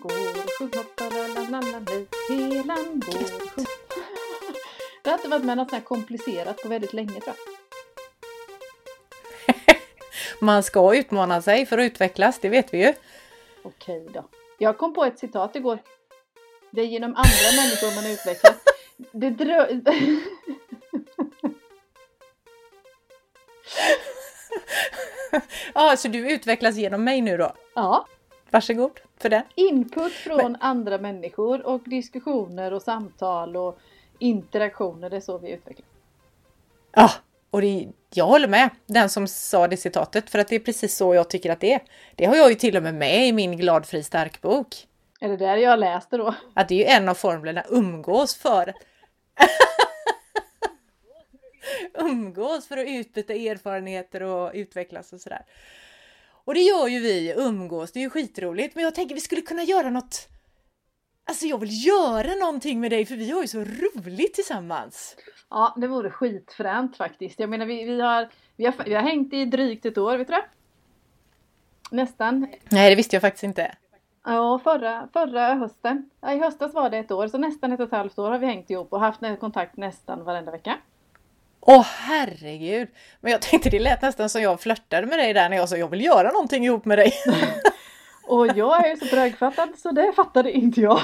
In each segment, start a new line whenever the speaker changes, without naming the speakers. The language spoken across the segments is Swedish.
går, sjung hoppa la la la la la, helan går, sjung. Det har inte varit med något sånt här komplicerat på väldigt länge tror
jag. Man ska utmana sig för att utvecklas, det vet vi ju.
Okej då. Jag kom på ett citat igår. Det är genom andra människor man utvecklas. Det drö...
ja, så du utvecklas genom mig nu då?
Ja.
Varsågod för det.
Input från Men... andra människor och diskussioner och samtal och interaktioner, det är så vi utvecklas.
Ja, och det, jag håller med den som sa det citatet för att det är precis så jag tycker att det är. Det har jag ju till och med med i min Glad fri stark bok.
Är det där jag läste då?
Att det är ju en av formlerna, umgås för umgås för att utbyta erfarenheter och utvecklas och sådär. Och det gör ju vi, umgås, det är ju skitroligt. Men jag tänker vi skulle kunna göra något Alltså jag vill göra någonting med dig för vi har ju så roligt tillsammans.
Ja, det vore skitfränt faktiskt. Jag menar vi, vi, har, vi, har, vi har hängt i drygt ett år, vet du det? Nästan.
Nej, det visste jag faktiskt inte.
Ja, förra, förra hösten. Ja, I höstas var det ett år, så nästan ett och ett halvt år har vi hängt ihop och haft kontakt nästan varenda vecka.
Åh herregud! Men jag tänkte det lät nästan som jag flörtade med dig där när jag sa jag vill göra någonting ihop med dig.
Och jag är ju så trögfattad så det fattade inte jag.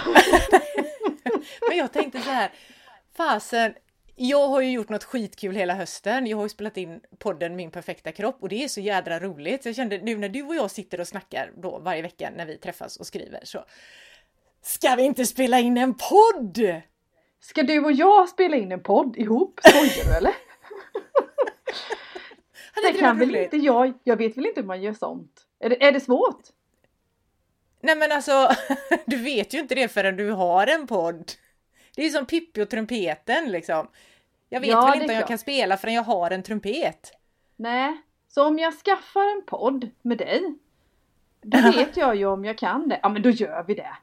Men jag tänkte så här, fasen, jag har ju gjort något skitkul hela hösten. Jag har ju spelat in podden Min perfekta kropp och det är så jädra roligt. Så jag kände nu när du och jag sitter och snackar då varje vecka när vi träffas och skriver så ska vi inte spela in en podd?
Ska du och jag spela in en podd ihop? Skojar du eller? Det kan väl inte jag? Jag vet väl inte hur man gör sånt? Är det, är det svårt?
Nej men alltså, du vet ju inte det förrän du har en podd. Det är som Pippi och trumpeten liksom. Jag vet ja, väl inte om jag kan spela förrän jag har en trumpet.
Nej, så om jag skaffar en podd med dig, då vet jag ju om jag kan det. Ja men då gör vi det.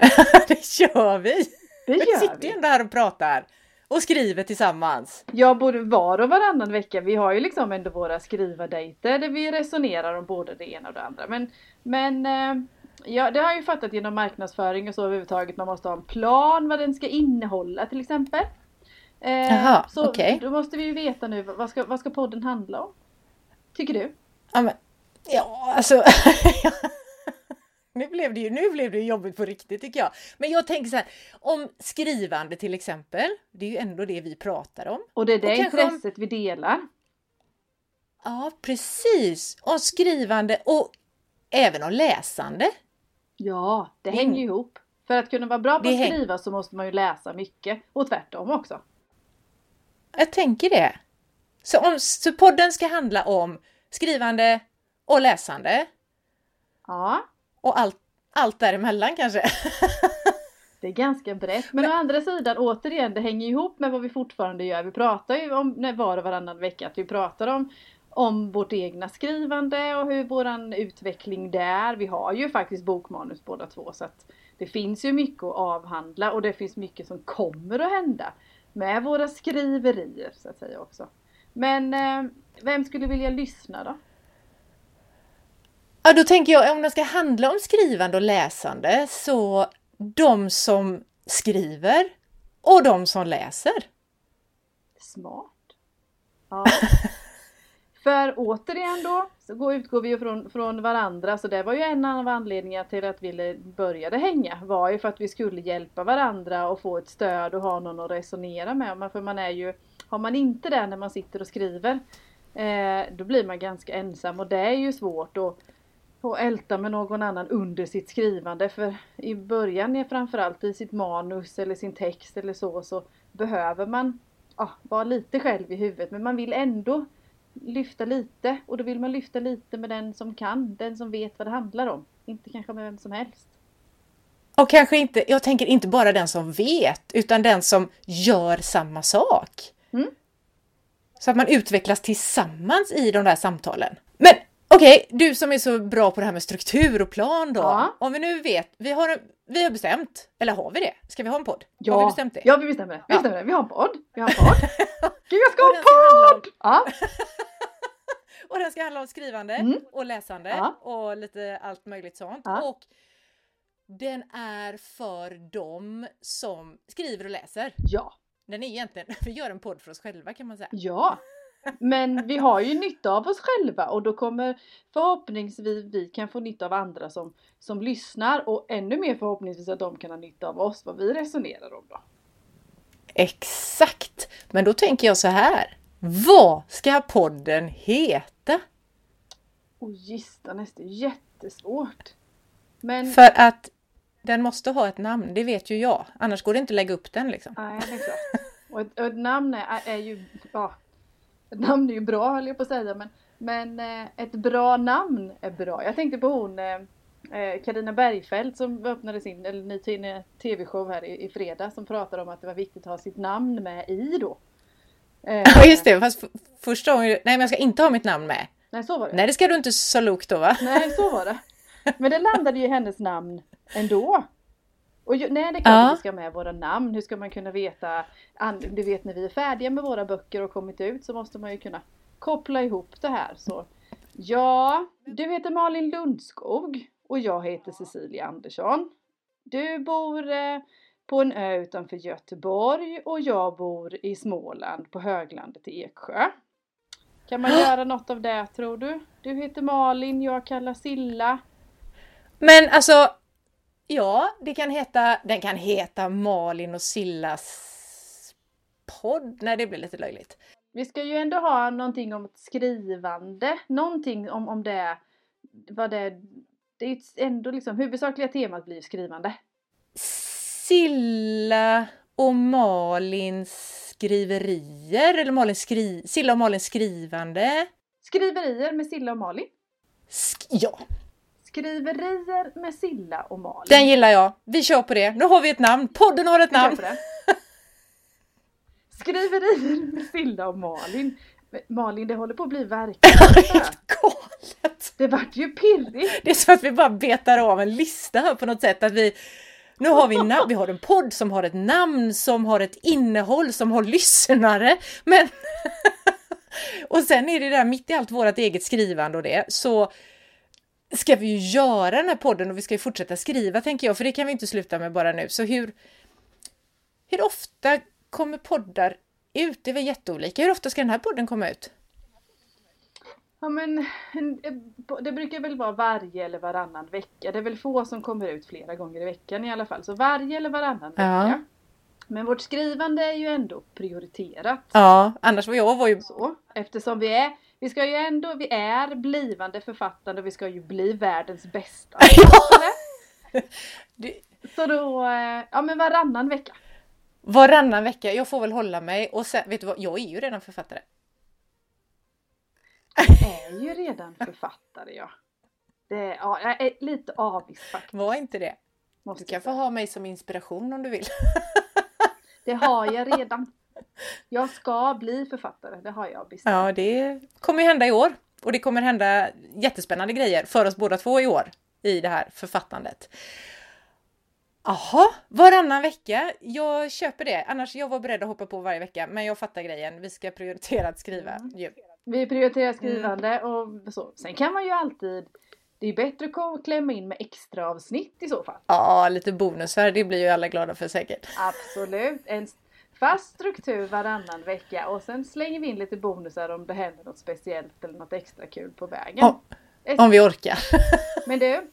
det gör vi! Det gör vi sitter ju ändå här och pratar och skriver tillsammans.
Ja, både var och varannan vecka. Vi har ju liksom ändå våra skrivardejter där vi resonerar om både det ena och det andra. Men, men eh, ja, det har jag ju fattat genom marknadsföring och så överhuvudtaget. Man måste ha en plan vad den ska innehålla till exempel.
Eh, Jaha,
så
okay.
då måste vi ju veta nu vad ska, vad ska podden handla om? Tycker du?
Ja, men, ja alltså. nu, blev det ju, nu blev det jobbigt på riktigt tycker jag. Men jag tänker så här, om skrivande till exempel. Det är ju ändå det vi pratar om.
Och det är det intresset om... vi delar.
Ja, precis. Om skrivande och även om läsande.
Ja, det mm. hänger ju ihop. För att kunna vara bra på att skriva så måste man ju läsa mycket och tvärtom också.
Jag tänker det. Så, om, så podden ska handla om skrivande och läsande.
Ja.
Och allt, allt däremellan kanske.
Det är ganska brett. Men, men å andra sidan återigen, det hänger ihop med vad vi fortfarande gör. Vi pratar ju om var och varannan vecka att vi pratar om om vårt egna skrivande och hur våran utveckling där. Vi har ju faktiskt bokmanus båda två så att det finns ju mycket att avhandla och det finns mycket som kommer att hända med våra skriverier så att säga också. Men eh, vem skulle vilja lyssna då?
Ja, då tänker jag om det ska handla om skrivande och läsande så de som skriver och de som läser.
Smart. Ja. För återigen då, så utgår vi ju från, från varandra så det var ju en av anledningarna till att vi började hänga. Var ju för att vi skulle hjälpa varandra och få ett stöd och ha någon att resonera med. För man är ju, har man inte det när man sitter och skriver eh, då blir man ganska ensam och det är ju svårt att älta med någon annan under sitt skrivande. För i början är framförallt i sitt manus eller sin text eller så så behöver man ja, vara lite själv i huvudet men man vill ändå lyfta lite och då vill man lyfta lite med den som kan, den som vet vad det handlar om. Inte kanske med vem som helst.
Och kanske inte, jag tänker inte bara den som vet, utan den som gör samma sak. Mm. Så att man utvecklas tillsammans i de där samtalen. Men okej, okay, du som är så bra på det här med struktur och plan då. Ja. Om vi nu vet, vi har, vi har bestämt, eller har vi det? Ska vi ha en podd?
Ja,
har
vi bestämt det? Ja, vi bestämmer det. Vi, bestämmer det. vi har en podd. Vi har en podd. Gud, jag ska ha en podd! Ja.
och den ska handla om skrivande mm. och läsande ja. och lite allt möjligt sånt. Och den är för dem som skriver och läser.
Ja.
Den är egentligen, vi gör en podd för oss själva kan man säga.
Ja. Men vi har ju nytta av oss själva och då kommer förhoppningsvis vi kan få nytta av andra som, som lyssnar och ännu mer förhoppningsvis att de kan ha nytta av oss, vad vi resonerar om då.
Exakt! Men då tänker jag så här. Vad ska podden heta?
Och gistan det är jättesvårt. Men...
För att den måste ha ett namn, det vet ju jag. Annars går det inte att lägga upp den liksom.
Nej, det är klart. Och ett, och ett namn är, är ju, ja, ett namn är ju bra höll jag på att säga men, men eh, ett bra namn är bra. Jag tänkte på hon Karina eh, Bergfeldt som öppnade sin eller ny tv-show här i, i fredag som pratade om att det var viktigt att ha sitt namn med i då.
Eh, ja just det, fast första gången, nej men jag ska inte ha mitt namn med.
Nej så var det.
Nej det ska du inte sa Luke då va?
Nej så var det. Men det landade ju i hennes namn ändå. Och ju, nej det är klart ja. att vi ska med våra namn. Hur ska man kunna veta? Du vet när vi är färdiga med våra böcker och kommit ut så måste man ju kunna koppla ihop det här. Så ja, du heter Malin Lundskog och jag heter Cecilia Andersson. Du bor eh, på en ö utanför Göteborg och jag bor i Småland på höglandet i Eksjö. Kan man göra något av det tror du? Du heter Malin, jag kallar Silla.
Men alltså Ja, det kan heta, den kan heta Malin och Sillas podd. Nej, det blir lite löjligt.
Vi ska ju ändå ha någonting om skrivande, någonting om, om det, vad det, det är ju ändå liksom, huvudsakliga temat blir skrivande.
Silla och Malins skriverier, eller Malin skri, Silla och Malins skrivande.
Skriverier med Silla och Malin?
Sk ja,
Skriverier med Silla och Malin.
Den gillar jag. Vi kör på det. Nu har vi ett namn. Podden har ett vi namn.
Skriverier med Silla och Malin. Malin, det håller på att bli verklighet. Det vart ju pirrigt.
Det är som att vi bara betar av en lista här på något sätt. Att vi, nu har vi, namn, vi har en podd som har ett namn, som har ett innehåll, som har lyssnare. Men och sen är det där mitt i allt vårt eget skrivande och det så ska vi ju göra den här podden och vi ska ju fortsätta skriva tänker jag, för det kan vi inte sluta med bara nu. Så hur, hur ofta kommer poddar ut? Det är väl jätteolika. Hur ofta ska den här podden komma ut?
Ja men det brukar väl vara varje eller varannan vecka. Det är väl få som kommer ut flera gånger i veckan i alla fall. Så varje eller varannan vecka. Ja. Men vårt skrivande är ju ändå prioriterat.
Ja, annars var jag var ju...
Så, eftersom vi är vi ska ju ändå, vi är blivande författare och vi ska ju bli världens bästa författare. Så då, eh, ja men varannan vecka.
Varannan vecka, jag får väl hålla mig och sen, vet du vad, jag är ju redan författare.
Du är ju redan författare ja. Det, ja jag är lite avis faktiskt.
Var inte det. Måste du kan få ha mig som inspiration om du vill.
Det har jag redan. Jag ska bli författare, det har jag bestämt.
Ja, det kommer ju hända i år. Och det kommer hända jättespännande grejer för oss båda två i år i det här författandet. Jaha, varannan vecka. Jag köper det. Annars jag var beredd att hoppa på varje vecka, men jag fattar grejen. Vi ska prioritera att skriva. Mm.
Vi prioriterar skrivande mm. och så. Sen kan man ju alltid det är bättre att klämma in med extra avsnitt i så fall.
Ja, lite bonusar, det blir ju alla glada för säkert.
Absolut. En fast struktur varannan vecka och sen slänger vi in lite bonusar om det händer något speciellt eller något extra kul på vägen.
Om, om vi orkar.
Men du,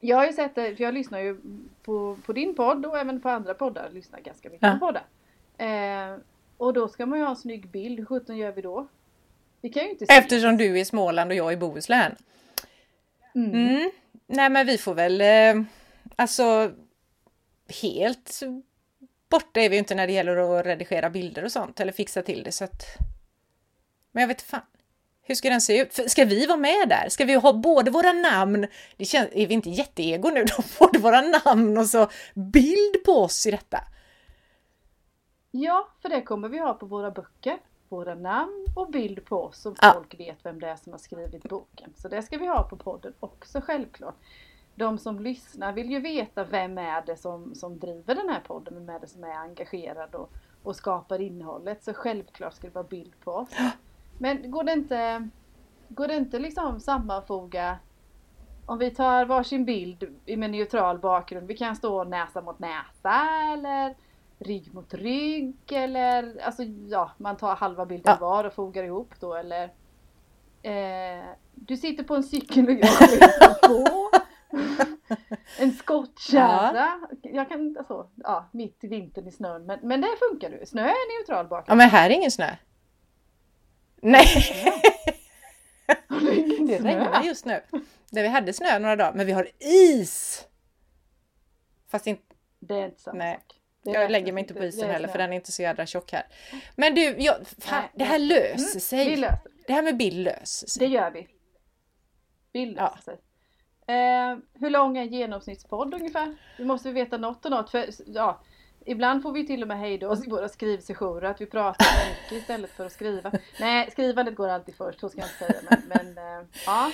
jag har ju sett det, för jag lyssnar ju på, på din podd och även på andra poddar, lyssnar ganska mycket ja. på poddar. Eh, och då ska man ju ha en snygg bild, hur sjutton gör vi då?
Vi kan ju inte se. Eftersom du är i Småland och jag är i Bohuslän. Mm. Mm. Nej men vi får väl, eh, alltså helt borta är vi ju inte när det gäller att redigera bilder och sånt eller fixa till det så att... Men jag vet fan. Hur ska den se ut? Ska vi vara med där? Ska vi ha både våra namn, det känns, är vi inte jätteego nu då? Både våra namn och så bild på oss i detta?
Ja, för det kommer vi ha på våra böcker. Våra namn och bild på oss så ja. folk vet vem det är som har skrivit boken. Så det ska vi ha på podden också självklart de som lyssnar vill ju veta vem är det som, som driver den här podden, vem är det som är engagerad och, och skapar innehållet. Så självklart ska det vara bild på oss. Men går det inte, går det inte liksom sammanfoga om vi tar varsin bild med neutral bakgrund. Vi kan stå näsa mot näsa eller rygg mot rygg eller alltså ja, man tar halva bilden
Ja.
var och fogar ihop då eller eh, Du sitter på en cykel och jag sitter på En skottkärra. Jag kan alltså, ja mitt i vintern i snön men, men det funkar ju. Snö är neutral
Ja
bakgrund.
men här är ingen snö. Nej, det regnar just nu. Där vi hade snö några dagar, men vi har is! Fast inte,
Det är inte samma
Nej.
sak. Det
jag lägger mig inte på
Det
isen heller för den är inte så jädra tjock här. Men du, jag, fan,
Nej,
det här
nej.
löser
Mm,
sig.
Löser det.
Det här med bild löser
Det
sig.
gör vi. Bild
Ja.
löser sig. Eh, hur lång är en genomsnittspodd ungefär? Vi måste veta något och något. För, ja, ibland får vi till och med hejda oss i våra skrivsessioner att vi pratar mycket istället för att skriva. Nej, skrivandet går alltid först, så ska jag inte säga. Men, men eh, ja,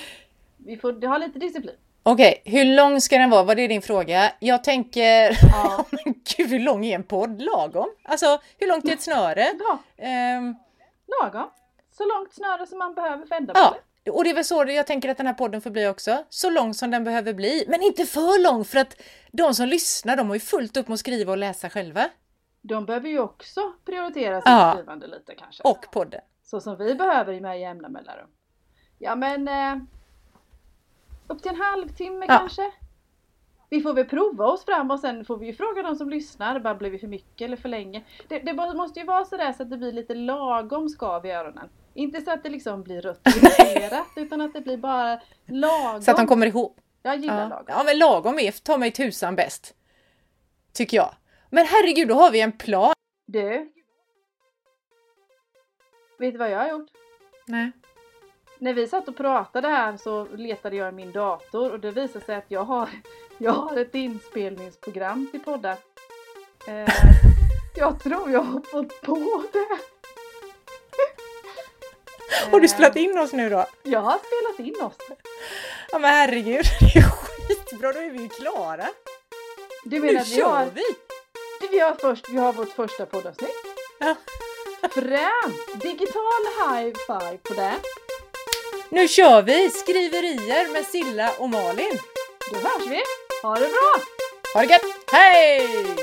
vi får ha lite disciplin.
Okej, hur lång ska den vara? Var det din fråga? Jag tänker...
Ja.
Men Gud, hur lång är en podd? Lagom? Alltså, hur långt är ett snöre?
Ja,
Ehm,
lagom. Så långt snöre som man behöver för
ja,
ändamålet.
Och det är väl så jag tänker att den här podden får bli också. Så lång som den behöver bli. Men inte för lång för att de som lyssnar, de har ju fullt upp med att skriva och läsa själva.
De behöver ju också prioritera sitt
Ja.
skrivande lite kanske.
Och podden.
Så som vi behöver med jämna mellanrum. Ja men eh, upp till en halvtimme
Ja.
kanske. Vi får väl prova oss fram och sen får vi ju fråga de som lyssnar. Bara blir vi för mycket eller för länge? Det, det måste ju vara sådär så att det blir lite lagom skav i öronen. Inte så att det liksom blir rött utan att det blir bara lagom.
Så att de kommer ihop.
Jag gillar
Ja,
lagom.
ja men lagom är ta mig tusan bäst. Tycker jag. Men herregud, då har vi en plan.
Du. Vet du vad jag har gjort?
Nej.
När vi satt och pratade här så letade jag i min dator och det visade sig att jag har, jag har ett inspelningsprogram till poddar. Eh, jag tror jag har fått på det.
Har du spelat in oss nu då?
Jag har spelat in oss.
Ja men herregud, det är skitbra, då är vi ju klara.
Du
Nu
menar att vi
kör
har,
vi!
vi har, först, vi har vårt första poddavsnitt.
Ja.
Fränt! Digital high five på det.
Nu kör vi skriverier med Silla och Malin.
Då hörs vi. Ha det bra!
Ha det gött! Hej!